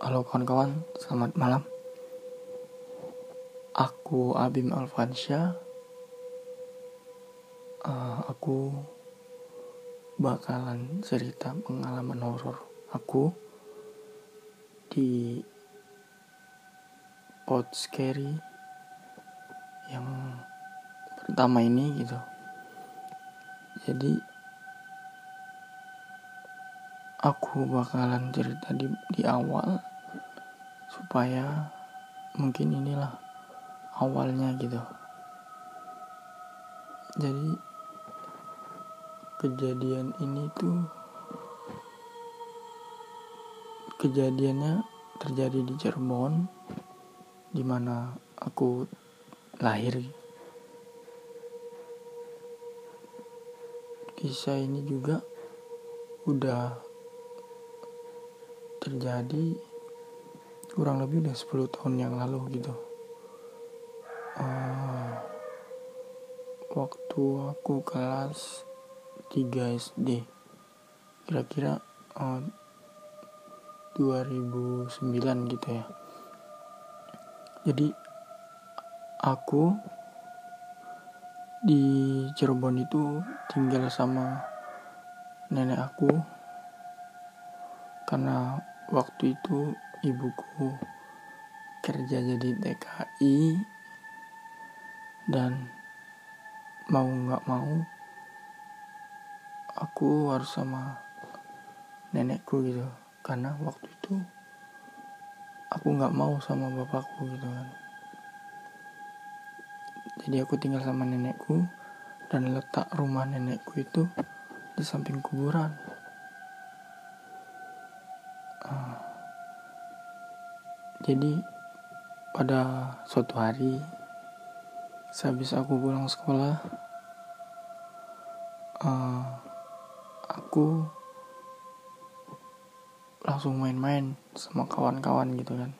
Halo kawan-kawan, selamat malam. Aku Abim Alfansyah. Uh, aku bakalan cerita pengalaman horor aku di pot scary yang pertama ini gitu. Jadi aku bakalan cerita di di awal supaya mungkin inilah awalnya gitu. Jadi kejadian ini tuh kejadiannya terjadi di Cirebon di mana aku lahir. Kisah ini juga udah terjadi kurang lebih udah 10 tahun yang lalu gitu. Uh, waktu aku kelas 3 SD kira-kira uh, 2009 gitu ya. Jadi aku di Cirebon itu tinggal sama nenek aku karena waktu itu ibuku kerja jadi TKI dan mau nggak mau aku harus sama nenekku gitu. Karena waktu itu aku nggak mau sama bapakku gitu kan. Jadi aku tinggal sama nenekku dan letak rumah nenekku itu di samping kuburan jadi pada suatu hari sehabis aku pulang sekolah uh, aku langsung main-main sama kawan-kawan gitu kan.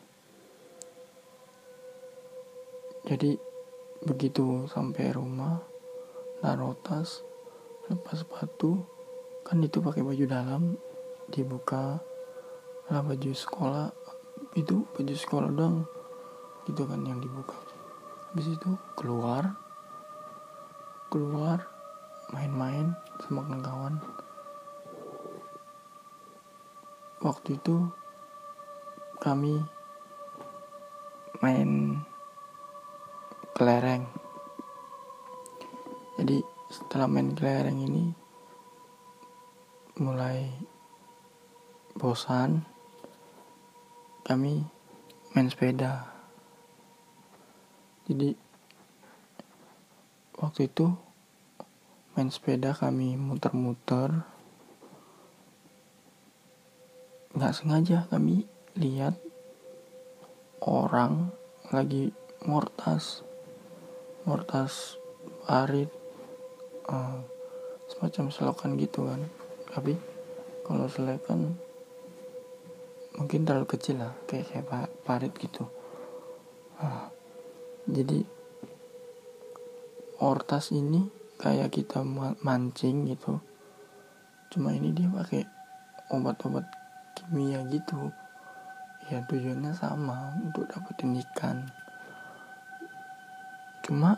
Jadi begitu sampai rumah naruh lepas sepatu kan itu pakai baju dalam dibuka lah baju sekolah itu baju sekolah dong gitu kan yang dibuka. Habis itu keluar. Keluar main-main sama kawan-kawan. Waktu itu kami main kelereng. Jadi setelah main kelereng ini mulai bosan kami main sepeda. Jadi waktu itu main sepeda kami muter-muter. Nggak sengaja kami lihat orang lagi mortas mortas arit uh, semacam selokan gitu kan. Tapi kalau selekan mungkin terlalu kecil lah kayak kayak parit gitu. Nah, jadi ortas ini kayak kita mancing gitu. Cuma ini dia pakai obat-obat kimia gitu. Ya tujuannya sama untuk dapetin ikan. Cuma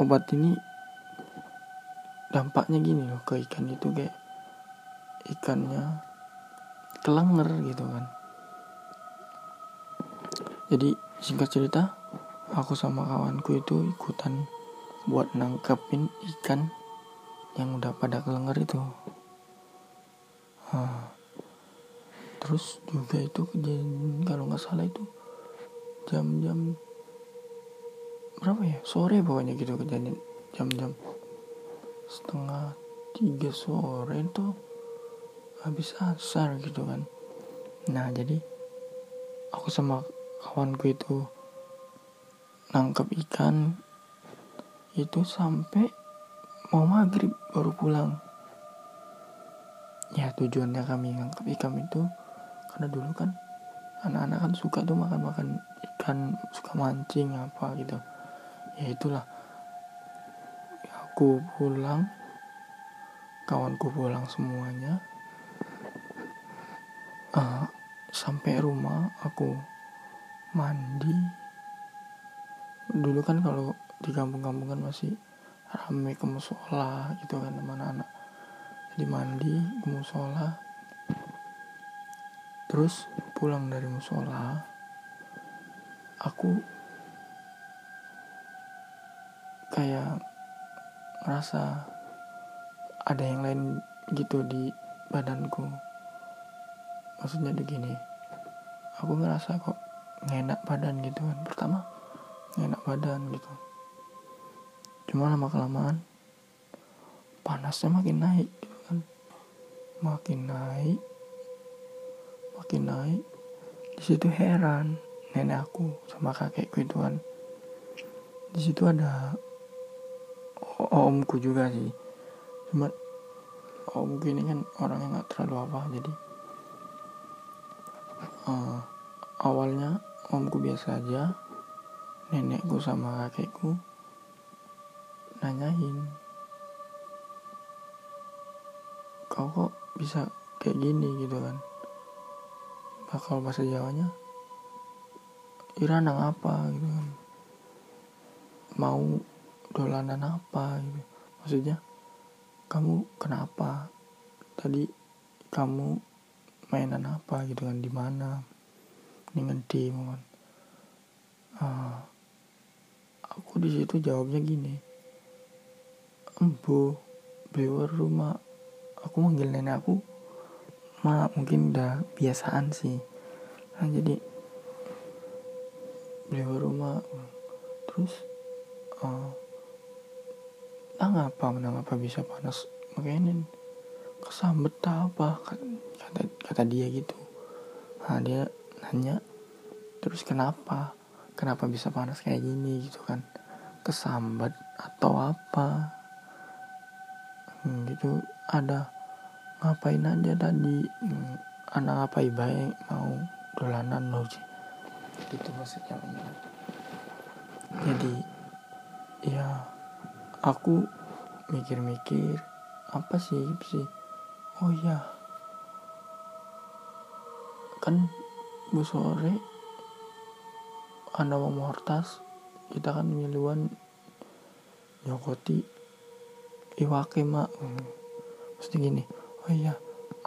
obat ini dampaknya gini loh ke ikan itu kayak ikannya kelenger gitu kan. Jadi singkat cerita aku sama kawanku itu ikutan buat nangkepin ikan yang udah pada kelenger itu. Nah, terus juga itu kejadian kalau nggak salah itu jam-jam berapa ya? Sore pokoknya gitu kejadian jam-jam setengah tiga sore itu habis asar gitu kan. Nah jadi aku sama kawanku itu nangkep ikan itu sampai mau maghrib baru pulang. Ya tujuannya kami nangkep ikan itu karena dulu kan anak-anak kan suka tuh makan-makan ikan suka mancing apa gitu. Ya itulah. Aku pulang kawanku pulang semuanya uh, sampai rumah aku mandi. Dulu kan kalau di kampung-kampung kan masih rame ke musola gitu kan sama anak-anak. Jadi mandi ke musola. Terus pulang dari musola aku kayak ngerasa ada yang lain gitu di badanku maksudnya begini aku ngerasa kok ngenak badan gitu kan. Pertama ngenak badan gitu. Cuma lama kelamaan panasnya makin naik gitu kan. Makin naik makin naik. Di situ heran nenek aku sama kakekku itu kan. Di situ ada omku juga sih. Cuma omku ini kan orang yang nggak terlalu apa jadi uh, awalnya omku biasa aja. Nenekku sama kakekku nanyain kau kok bisa kayak gini? gitu kan. Bakal bahasa Jawanya Ira nang apa? gitu kan. Mau dolanan apa? gitu. Maksudnya kamu kenapa? Tadi kamu mainan apa gitu kan di mana? Dengan di mohon uh, aku di situ jawabnya gini embo beliau rumah aku manggil nenek aku. Malah mungkin udah biasaan sih. Nah jadi beliau rumah. Terus uh, ah ngapa mengapa bisa panas? Makanya kesambet apa? Kata kata dia gitu. Nah dia nanya terus kenapa? Kenapa bisa panas kayak gini? Gitu kan. Kesambet atau apa? Hmm, gitu. Ada ngapain aja tadi? Hmm, anak apa baik? Mau dolanan lo sih. Gitu maksudnya. Jadi ya aku mikir-mikir apa sih sih oh ya kan bu sore anda mau mortas kita kan miluan nyokoti iwake mak. Hmm. mesti gini oh iya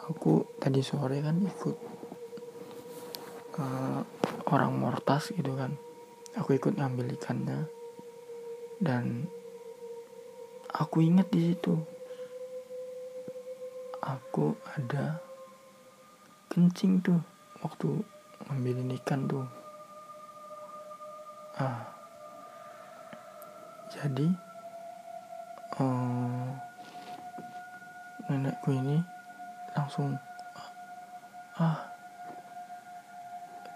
aku tadi sore kan ikut uh, orang mortas gitu kan. Aku ikut ngambil ikannya. Dan aku ingat di situ aku ada kencing tuh waktu ngambilin ikan tuh. Ah. Jadi uh, nenekku ini langsung ah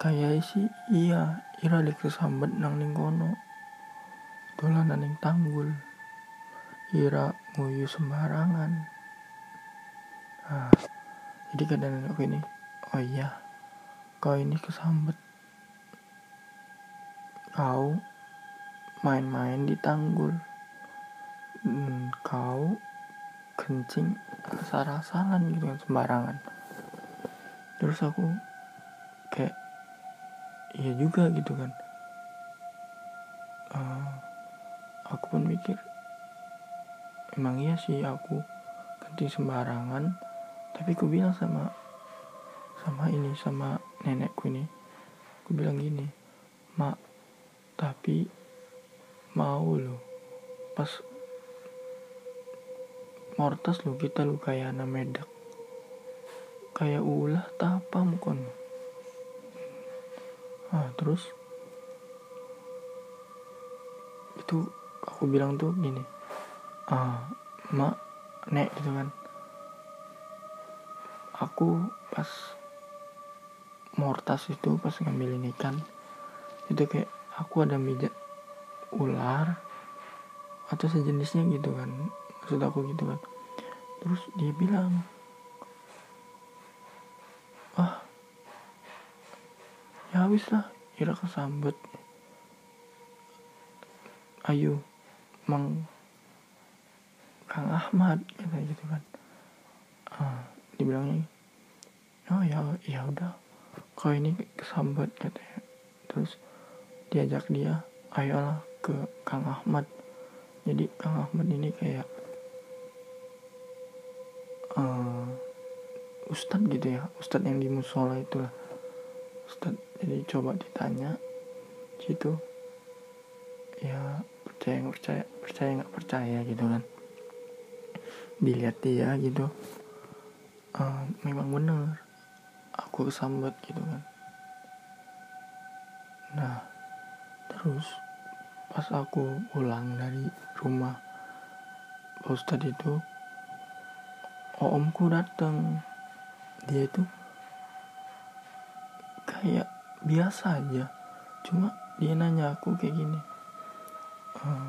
kayak sih iya ira kesambat nang ning kono. Dolanan ning tanggul. Ira nguyu sembarangan ah jadi kata nenekku ini? Oh iya kau ini kesambet. Kau main-main di tanggul. Hmm, kau kencing asal-asalan gitu kan sembarangan. Terus aku kayak iya juga gitu kan. Uh, aku pun mikir emang iya sih aku kencing sembarangan tapi aku bilang sama sama ini sama nenekku ini aku bilang gini mak tapi mau loh. Pas mortas lo kita lu kayak anak medak. Kayak ulah tapa mukon. Ah terus itu aku bilang tuh gini ah mak nek gitu kan aku pas mortas itu pas ngambilin ikan itu kayak aku ada mijat ular atau sejenisnya gitu kan. Maksud aku gitu kan. Terus dia bilang wah ya habis lah kira kesambet. Ayo mang Kang Ahmad gitu kan dibilangnya oh ya ya udah kau ini kesambet katanya. Terus diajak dia ayolah ke Kang Ahmad. Jadi Kang Ahmad ini kayak uh, ustadz gitu ya ustadz yang di musola itulah. Ustadz jadi coba ditanya gitu ya percaya nggak percaya percaya nggak percaya? Gitu kan. Dilihat dia gitu uh, memang benar. Aku kesambet gitu kan. Nah terus pas aku pulang dari rumah Pak Ustadz itu omku datang dia itu kayak biasa aja. Cuma dia nanya aku kayak gini uh,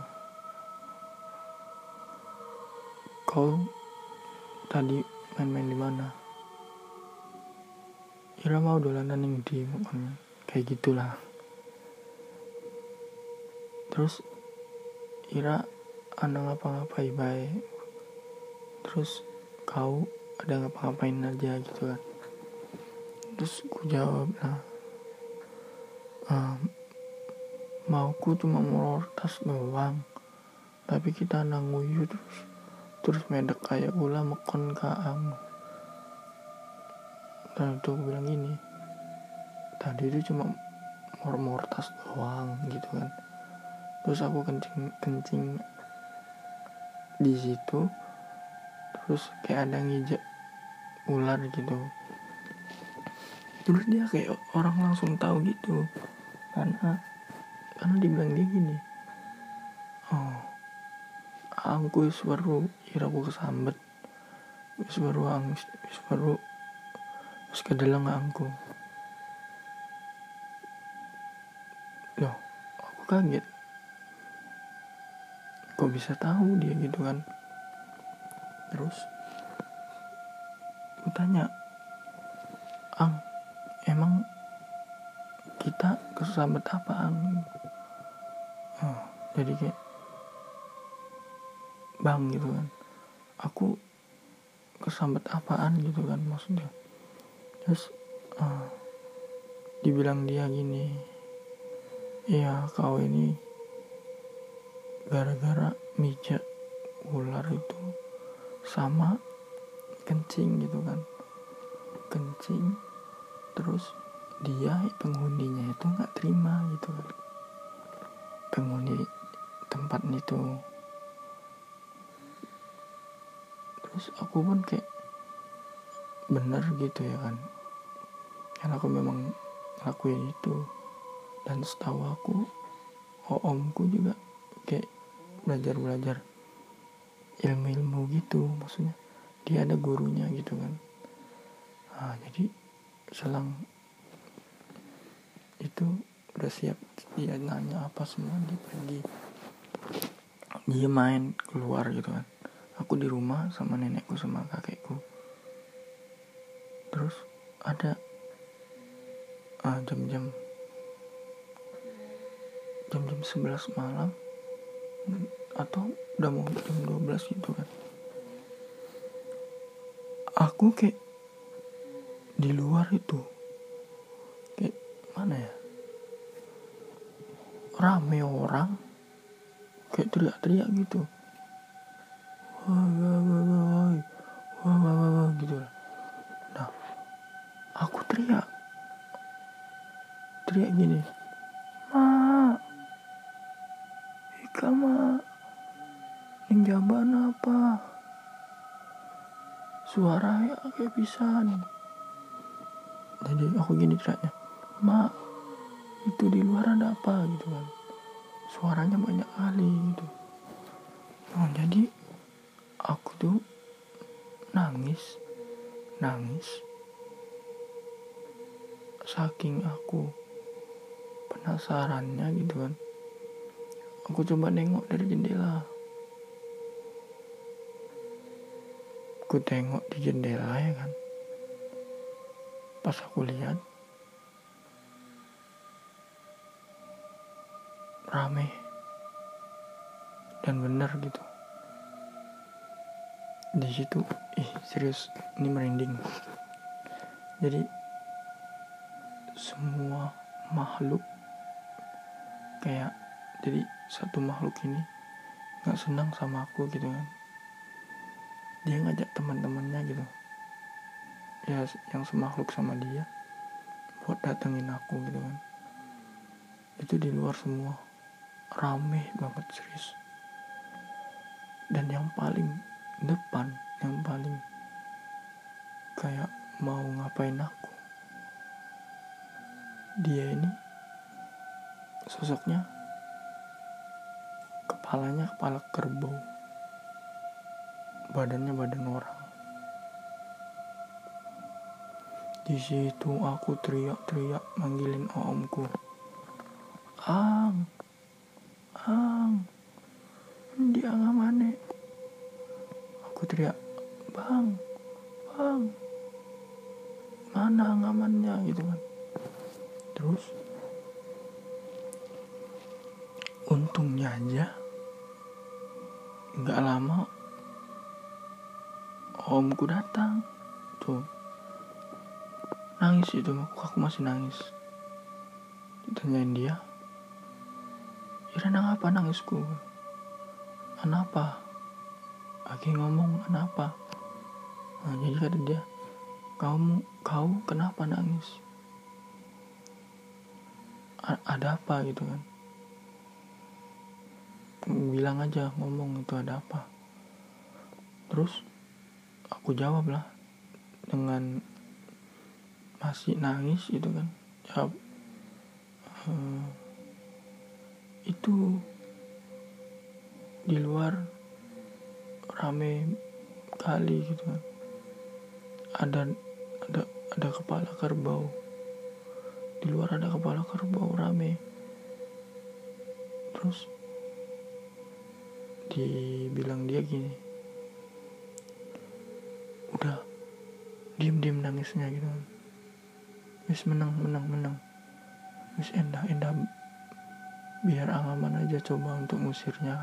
kau tadi main-main di mana? Ira mau dolanan yang di kayak gitulah. Terus Ira anak ngapa-ngapain baik. Terus kau ada ngapa-ngapain aja gitu kan. Terus ku jawab lah um, mauku cuma tas doang. Tapi kita nanguyu terus terus medek kayak gula mekon kaang dan itu bilang gini tadi itu cuma mor-mor tas doang gitu kan. Terus aku kencing kencing di situ terus kayak ada ngijak ular gitu. Terus dia kayak orang langsung tahu gitu. Karena karena dibilang dia gini oh angku baru iraku kesambet wis baru ang wis baru Terus kedalang aku. Loh, aku kaget. Kok bisa tahu dia gitu kan? Terus aku tanya, Ang, emang kita kesahabat apa Ang? Oh, jadi kayak bang gitu kan aku kesambat apaan gitu kan maksudnya. Terus uh, dibilang dia gini ya kau ini gara-gara mijak ular itu sama kencing gitu kan. Kencing terus dia penghuninya itu nggak terima gitu kan. Penghuni tempat itu terus aku pun kayak bener gitu ya kan. Karena aku memang lakuin itu. Dan setahu aku omku juga kayak belajar-belajar ilmu-ilmu gitu maksudnya. Dia ada gurunya gitu kan. Nah, jadi selang itu udah siap dia nanya apa semua dia pergi. Dia main keluar gitu kan aku di rumah sama nenekku sama kakekku. Terus ada ah, jam-jam jam-jam 11 malam atau udah mau jam 12 gitu kan. Aku kayak di luar itu kayak mana ya? Rame orang kayak teriak-teriak gitu pisan. Jadi aku gini teriaknya ma itu di luar ada apa? Gitu kan. Suaranya banyak kali gitu. Nah, jadi aku tuh nangis nangis. Saking aku penasarannya gitu kan. Aku coba nengok dari jendela aku tengok di jendela ya kan? Pas aku lihat rame dan benar gitu. Di situ ih serius ini merinding. Jadi semua makhluk kayak jadi satu makhluk ini nggak senang sama aku gitu kan dia ngajak teman-temannya gitu. Ya yang semakhluk sama dia buat datengin aku gitu kan. Itu di luar semua. Rame banget serius. Dan yang paling depan yang paling kayak mau ngapain aku dia ini sosoknya kepalanya kepala kerbau badannya badan orang. Di situ aku teriak-teriak manggilin omku. Ang ang di angamane aku teriak bang bang mana angamannya? Gitu kan. Terus untungnya aja nggak lama omku datang. Tuh. Nangis itu aku, aku masih nangis. Ditanyain dia. Ira apa nangisku? Kenapa lagi ngomong kenapa nah, jadi kata dia kamu kau kenapa nangis? A ada apa? Gitu kan. Bilang aja ngomong itu ada apa. Terus aku jawab lah dengan masih nangis gitu kan. Jawab ehm, itu di luar rame kali gitu kan. Ada ada ada kepala kerbau. Di luar ada kepala kerbau rame. Terus dibilang dia gini udah diem diem nangisnya gitu. Wis menang menang menang. Wis endah endah. Biar angaman aja coba untuk ngusirnya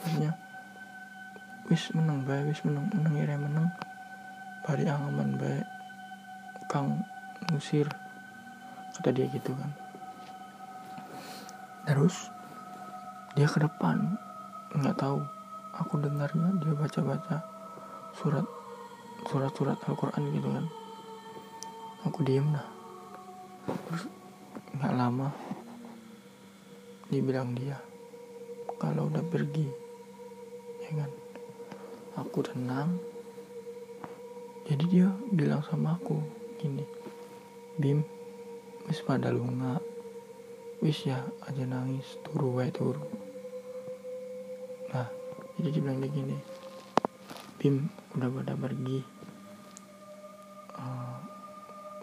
katanya. Wis menang baik wis menang. Menang ya menang. Bari angaman baik kang ngusir. Kata dia gitu kan. Terus dia ke depan. Nggak tahu. Aku dengarnya dia baca-baca surat surat-surat Al-Quran gitu kan. Aku diem lah terus nggak lama dibilang dia kalau udah pergi ya kan. Aku tenang. Jadi dia bilang sama aku gini Bim wis pada lu nggak wis ya aja nangis turu wae turu. Nah jadi dia bilang dia gini Bim udah pada pergi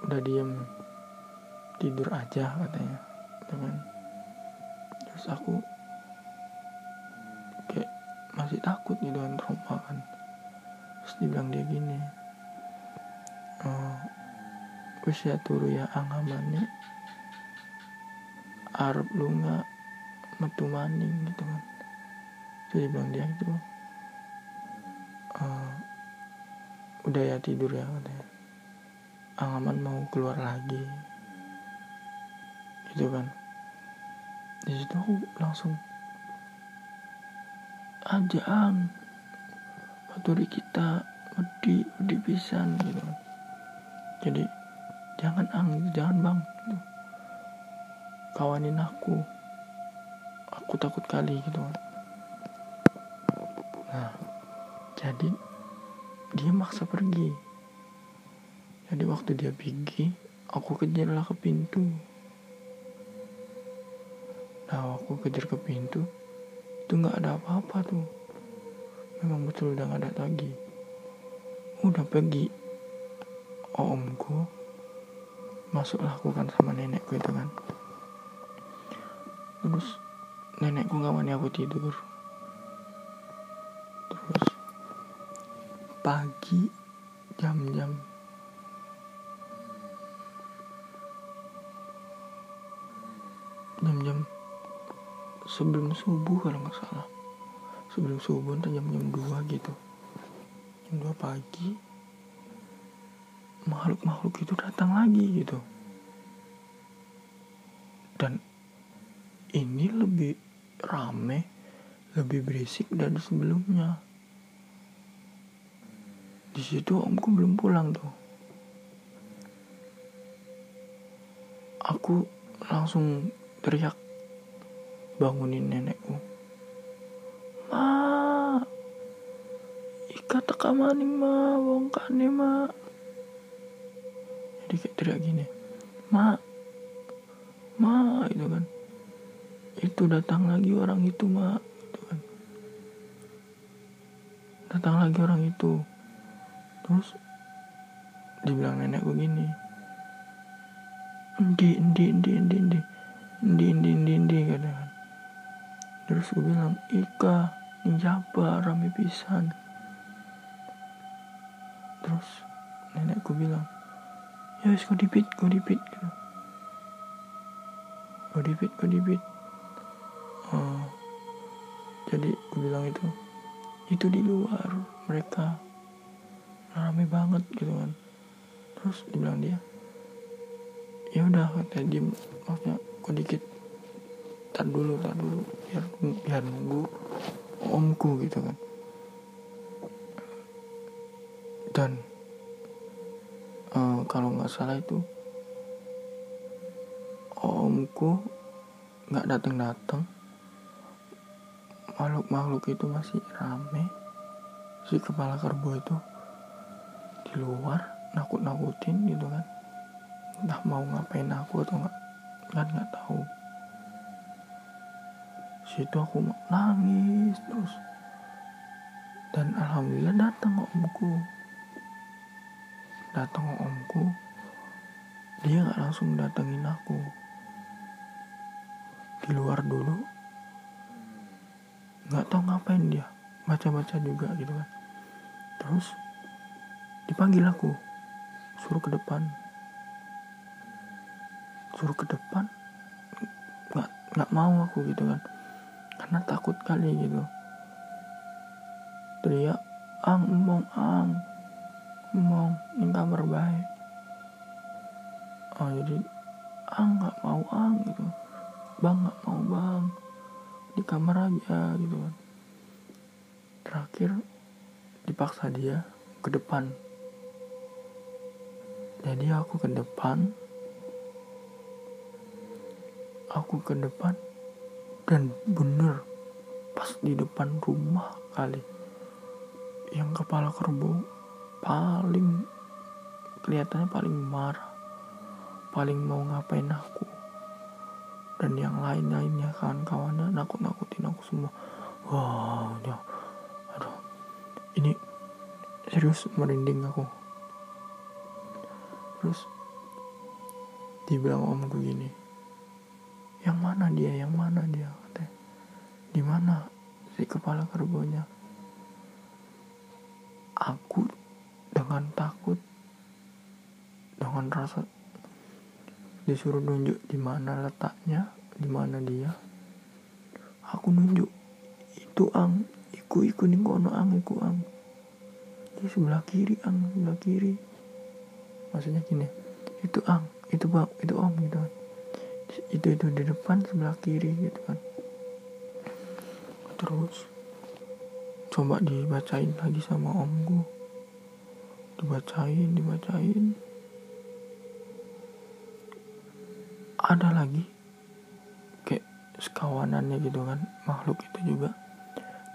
udah diem tidur aja katanya. Dengan terus aku kayak masih takut gitu kan trauma kan. Terus dibilang dia gini uh, wis ya turu ya angamannya Arab lu nggak metu maning gitu kan. Jadi bilang dia gitu uh, udah ya tidur ya katanya Angaman mau keluar lagi. Gitu kan. Di situ aku langsung aja ang baturi kita wedi wedi pisan gitu kan. Jadi jangan ang jangan bang gitu. kawanin aku. Aku takut kali gitu kan. Nah jadi dia maksa pergi jadi waktu dia pergi aku kejarlah ke pintu. Nah aku kejar ke pintu itu nggak ada apa-apa tuh. Memang betul udah nggak ada lagi. Udah pergi. Omku masuklah aku kan sama nenekku itu kan. Terus nenekku nggak mau aku tidur subuh kalau nggak salah. Sebelum subuh entah jam-jam 2 gitu. Jam 2 pagi makhluk-makhluk itu datang lagi gitu. Ini lebih rame lebih berisik dari sebelumnya. Di situ omku belum pulang tuh. Aku langsung teriak bangunin nenekku ma ika teka maning ma wongkane ma. Jadi kayak teriak gini ma ma itu kan. Itu datang lagi orang itu ma gitu kan. Datang lagi orang itu. Terus dibilang nenekku gini endi endi endi endi endi endi endi endi endi katakan terus gue bilang ika siapa rame pisan. Terus nenekku bilang ya wis kau dipit kau dipit gitu. Dipit kau dipit oh, jadi gue bilang itu itu di luar mereka rame banget gitu kan. Terus dibilang dia ya udah kata dia maksudnya kok dikit tar dulu tar dulu. Biar biar nunggu omku gitu kan. Dan uh, kalau nggak salah itu omku nggak datang datang makhluk makhluk itu masih rame. Si kepala kerbau itu di luar nakut nakutin gitu kan. Entah mau ngapain aku atau nggak. Kan nggak tahu situ aku nangis terus. Dan alhamdulillah datang omku. Datang omku dia nggak langsung datengin aku. Di luar dulu nggak tahu ngapain dia baca-baca juga gitu kan. Terus dipanggil aku suruh ke depan. Suruh ke depan nggak nggak mau aku gitu kan karena takut kali gitu. Teriak ang emong ang. Emong ini kamar baik. Oh jadi ang nggak mau ang gitu. Bang nggak mau bang. Di kamar aja gitu kan. Terakhir dipaksa dia ke depan. Jadi aku ke depan. Aku ke depan dan bener pas di depan rumah kali yang kepala kerbau paling kelihatannya paling marah paling mau ngapain aku dan yang lain-lainnya kawan-kawannya nakut-nakutin aku semua. Wow ya. Aduh ini serius merinding aku. Terus dibilang omku gini yang mana dia? Yang mana dia di mana si kepala kerbonya aku dengan takut dengan rasa disuruh nunjuk di mana letaknya di mana dia aku nunjuk itu ang iku iku nih kono ang iku ang. Di sebelah kiri ang sebelah kiri. Maksudnya gini itu ang itu bang itu om gitu kan. Itu itu di depan sebelah kiri gitu kan terus. Coba dibacain lagi sama omku. Dibacain dibacain. Ada lagi. Kayak sekawanannya gitu kan makhluk itu juga.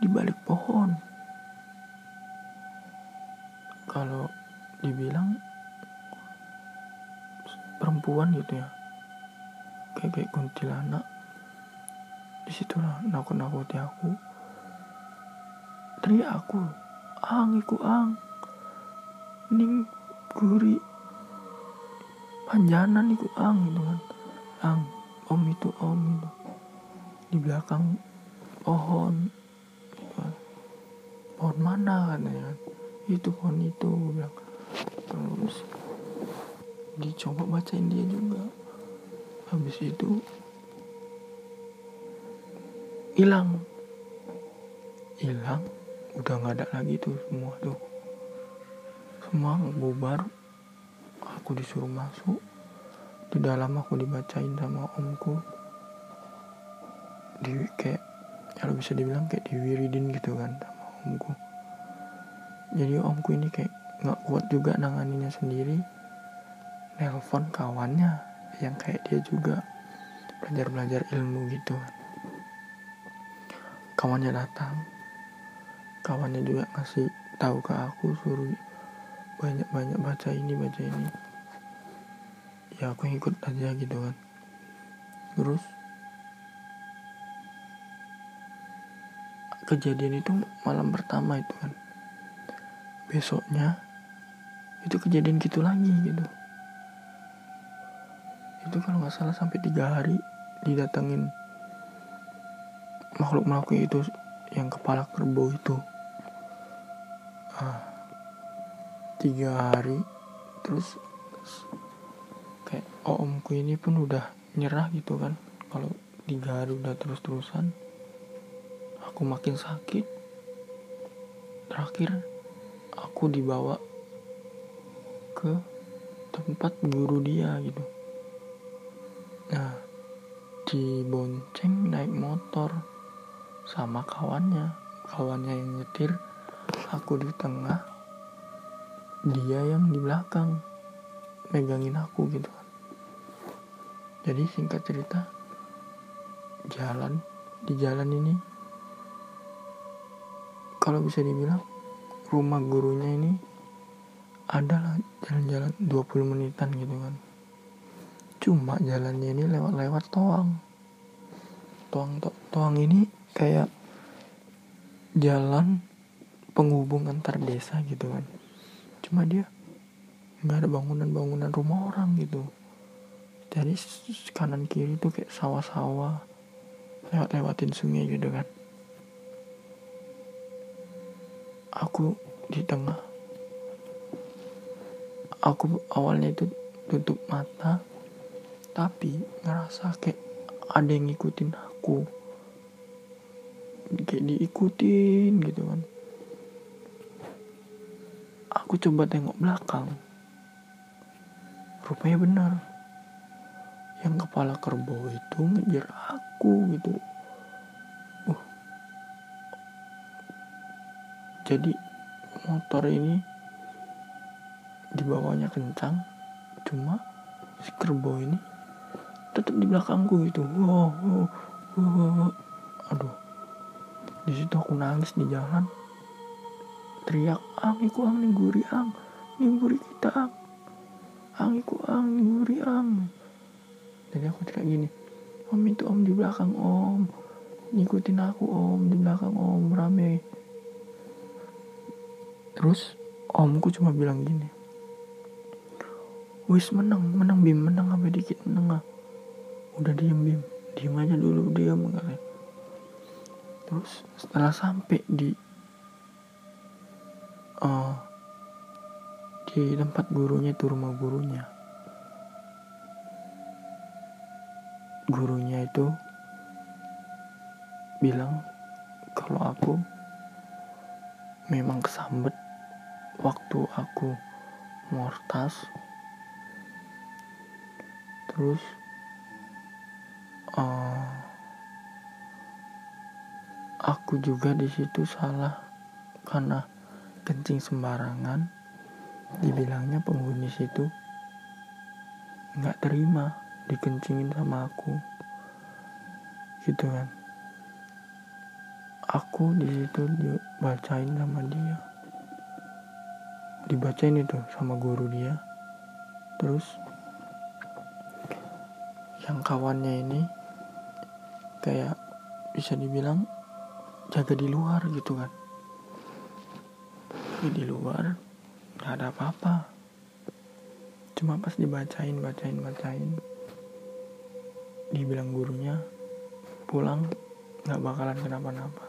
Di balik pohon. Kalau dibilang perempuan gitu ya. Kayak kayak kuntilanak di situlah nakut nakuti aku. Teriak aku ang iku ang. Ning guri panjanan iku ang gitu kan. Ang om itu om itu di belakang pohon gitu kan. pohon mana? katanya kan. Itu pohon itu gue bilang. Terus dicoba bacain dia juga. Habis itu hilang. Hilang. Udah nggak ada lagi tuh semua tuh. Semua bubar. Aku disuruh masuk. Di dalam aku dibacain sama omku. Di kayak kalau bisa dibilang kayak diwiridin gitu kan sama omku. Jadi omku ini kayak nggak kuat juga nanganinya sendiri. Nelpon kawannya yang kayak dia juga. Belajar-belajar ilmu gitu. kan kawannya datang. Kawannya juga ngasih tahu ke aku suruh banyak-banyak baca ini baca ini. Ya aku ikut aja gitu kan. Terus kejadian itu malam pertama itu kan. Besoknya itu kejadian gitu lagi gitu. Itu kalau nggak salah sampai tiga hari didatengin makhluk makhluk itu yang kepala kerbau itu. Ah, tiga hari terus, kayak omku ini pun udah nyerah gitu kan. Kalau tiga hari udah terus terusan aku makin sakit. Terakhir aku dibawa ke tempat guru dia gitu. Nah dibonceng naik motor sama kawannya. Kawannya yang nyetir aku di tengah dia yang di belakang megangin aku gitu kan. Jadi singkat cerita jalan di jalan ini kalau bisa dibilang rumah gurunya ini adalah jalan-jalan 20 menitan gitu kan. Cuma jalannya ini lewat-lewat toang. Toang to toang ini kayak jalan penghubung antar desa gitu kan. Cuma dia nggak ada bangunan-bangunan rumah orang gitu. Jadi kanan kiri tuh kayak sawah-sawah lewat-lewatin sungai gitu kan. Aku di tengah aku awalnya itu tutup mata tapi ngerasa kayak ada yang ngikutin aku kayak diikutin gitu kan. Aku coba tengok belakang. Rupanya benar. Yang kepala kerbau itu ngejar aku gitu. Uh. Jadi motor ini dibawanya kencang cuma si kerbau ini tetap di belakangku gitu. Wow, wow, wow, aduh di situ aku nangis di jalan. Teriak ang iku ang nih guri ang. Nih guri kita ang. Ang iku ang nih guri ang. Jadi aku teriak gini om itu om di belakang om. Ngikutin aku om di belakang om rame. Terus omku cuma bilang gini wis menang menang bim. Menang apa dikit menang ah. Udah diem bim. Diem aja dulu dia katanya terus setelah sampai di uh, di tempat gurunya itu rumah gurunya. Gurunya itu bilang kalau aku memang kesambet waktu aku mortas. Terus uh, aku juga di situ salah karena kencing sembarangan. Dibilangnya penghuni situ nggak terima dikencingin sama aku. Gitu kan. Aku di situ dibacain sama dia. Dibacain itu sama guru dia. Terus yang kawannya ini kayak bisa dibilang jaga di luar gitu kan. Tapi di luar nggak ada apa-apa. Cuma pas dibacain bacain bacain dibilang gurunya pulang nggak bakalan kenapa-napa.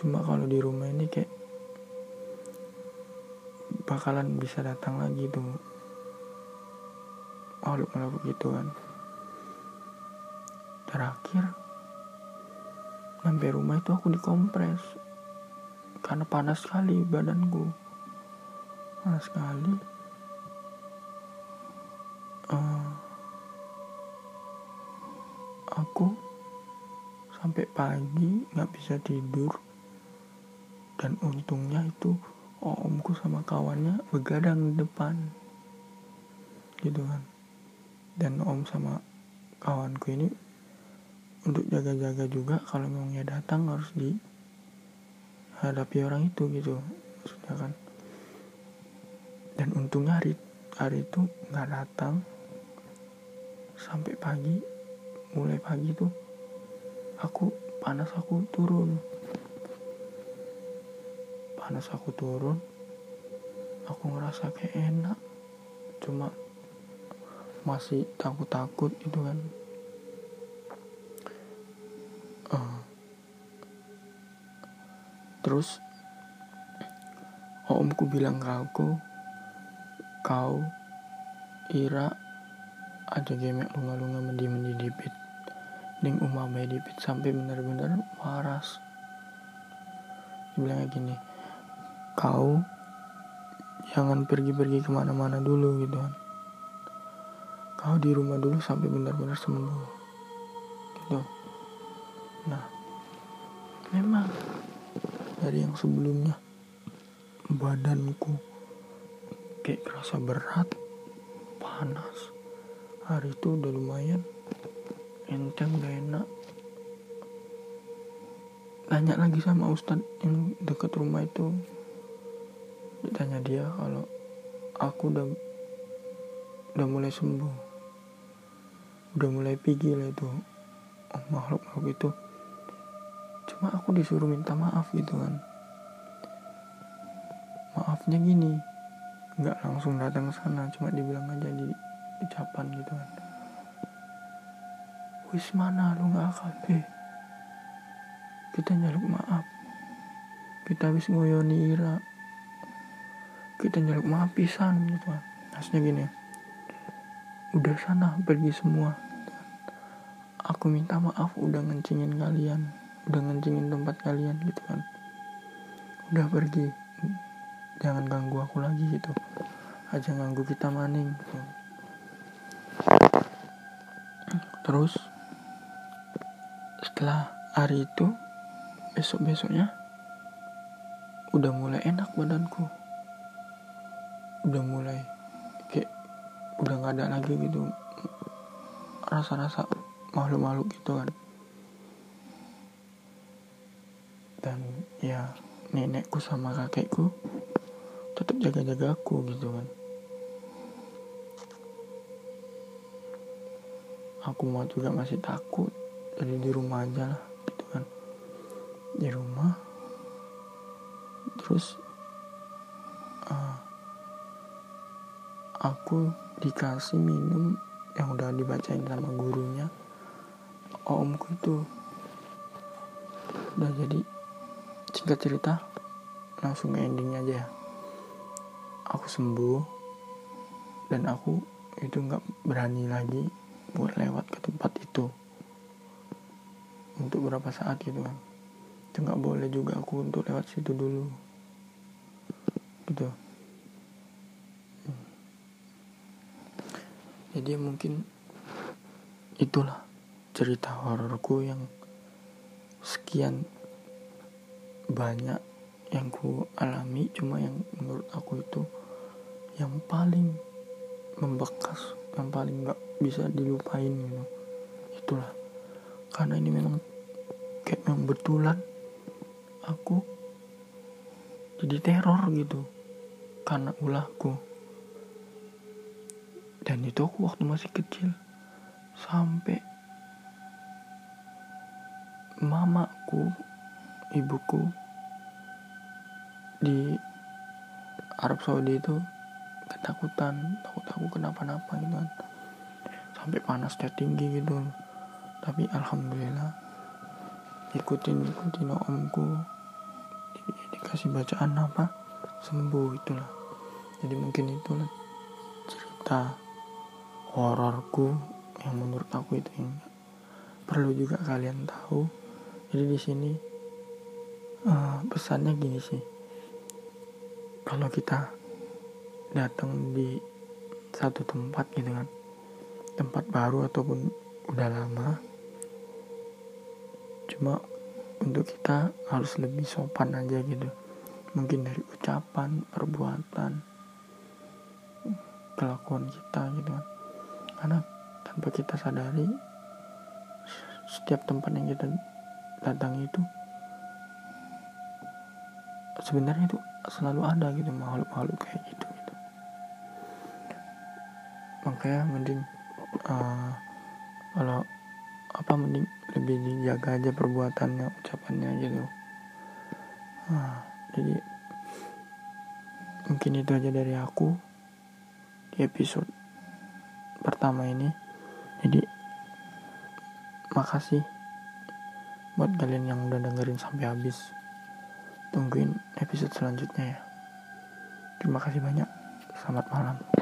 Cuma kalau di rumah ini kayak bakalan bisa datang lagi tuh. Makhluk-makhluk gitu kan. Terakhir sampai rumah itu aku dikompres. Karena panas sekali badanku. Panas sekali. Uh, aku sampai pagi nggak bisa tidur. Dan untungnya itu omku sama kawannya begadang di depan. Gitu kan. Dan om sama kawanku ini untuk jaga-jaga juga kalau memangnya datang harus dihadapi orang itu gitu maksudnya kan. Dan untungnya hari hari itu nggak datang. Sampai pagi mulai pagi tuh aku panas aku turun. Panas aku turun aku ngerasa kayak enak. Cuma masih takut-takut gitu kan terus omku bilang ke aku kau ira aja gemek lunga-lunga mendi-mendi dipit. Ning umah dipit sampai benar-benar waras. Dibilangnya gini kau jangan pergi-pergi ke mana-mana dulu gitu kan. Kau di rumah dulu sampai benar-benar sembuh gitu. Nah dari yang sebelumnya. Badanku kayak kerasa berat panas. Hari itu udah lumayan enteng gak enak. Tanya lagi sama ustadz yang deket rumah itu. Ditanya dia kalau aku udah udah mulai sembuh. Udah mulai pergi lah itu oh, makhluk makhluk itu cuma aku disuruh minta maaf gitu kan. Maafnya gini nggak langsung datang ke sana cuma dibilang aja di ucapan gitu kan. Wis mana lu nggak akabe kita nyaluk maaf. Kita wis ngoyoni ira. Kita nyaluk maaf pisan gitu kan. Maksudnya gini udah sana pergi semua. Aku minta maaf udah ngencingin kalian udah ngencingin tempat kalian gitu kan. Udah pergi. Jangan ganggu aku lagi gitu. Aja ganggu kita maning gitu. terus setelah hari itu besok besoknya udah mulai enak badanku. Udah mulai udah nggak ada lagi gitu. Rasa-rasa malu-malu gitu kan dan ya nenekku sama kakekku tetap jaga-jaga aku gitu kan. Aku mau juga masih takut jadi di rumah aja lah gitu kan. Di rumah terus uh, aku dikasih minum yang udah dibacain sama gurunya omku itu udah jadi singkat cerita langsung endingnya aja. Ya aku sembuh dan aku itu nggak berani lagi buat lewat ke tempat itu. Untuk berapa saat gitu kan. Itu nggak boleh juga aku untuk lewat situ dulu. Gitu. Jadi mungkin itulah cerita hororku yang sekian banyak yang ku alami. Cuma yang menurut aku itu yang paling membekas yang paling nggak bisa dilupain gitu itulah. Karena ini memang kayak memang betulan aku jadi teror gitu. Karena ulahku. Dan itu aku waktu masih kecil. Sampai mamaku ibuku di Arab Saudi itu ketakutan takut aku kenapa-napa gitu kan. Sampai panasnya tinggi gitu. Tapi alhamdulillah ikutin ikutin omku. Di, dikasih bacaan apa? Sembuh itulah. Jadi mungkin itulah cerita hororku yang menurut aku itu yang perlu juga kalian tahu. Jadi di sini uh, pesannya gini sih kalau kita datang di satu tempat gitu kan tempat baru ataupun udah lama cuma untuk kita harus lebih sopan aja gitu. Mungkin dari ucapan perbuatan kelakuan kita gitu kan. Karena tanpa kita sadari setiap tempat yang kita datangi itu sebenarnya itu selalu ada gitu makhluk-makhluk kayak gitu gitu. Makanya mending uh, kalau apa mending lebih dijaga aja perbuatannya ucapannya gitu nah, jadi mungkin itu aja dari aku di episode pertama ini. Jadi makasih buat kalian yang udah dengerin sampai habis tungguin episode selanjutnya ya. Terima kasih banyak. Selamat malam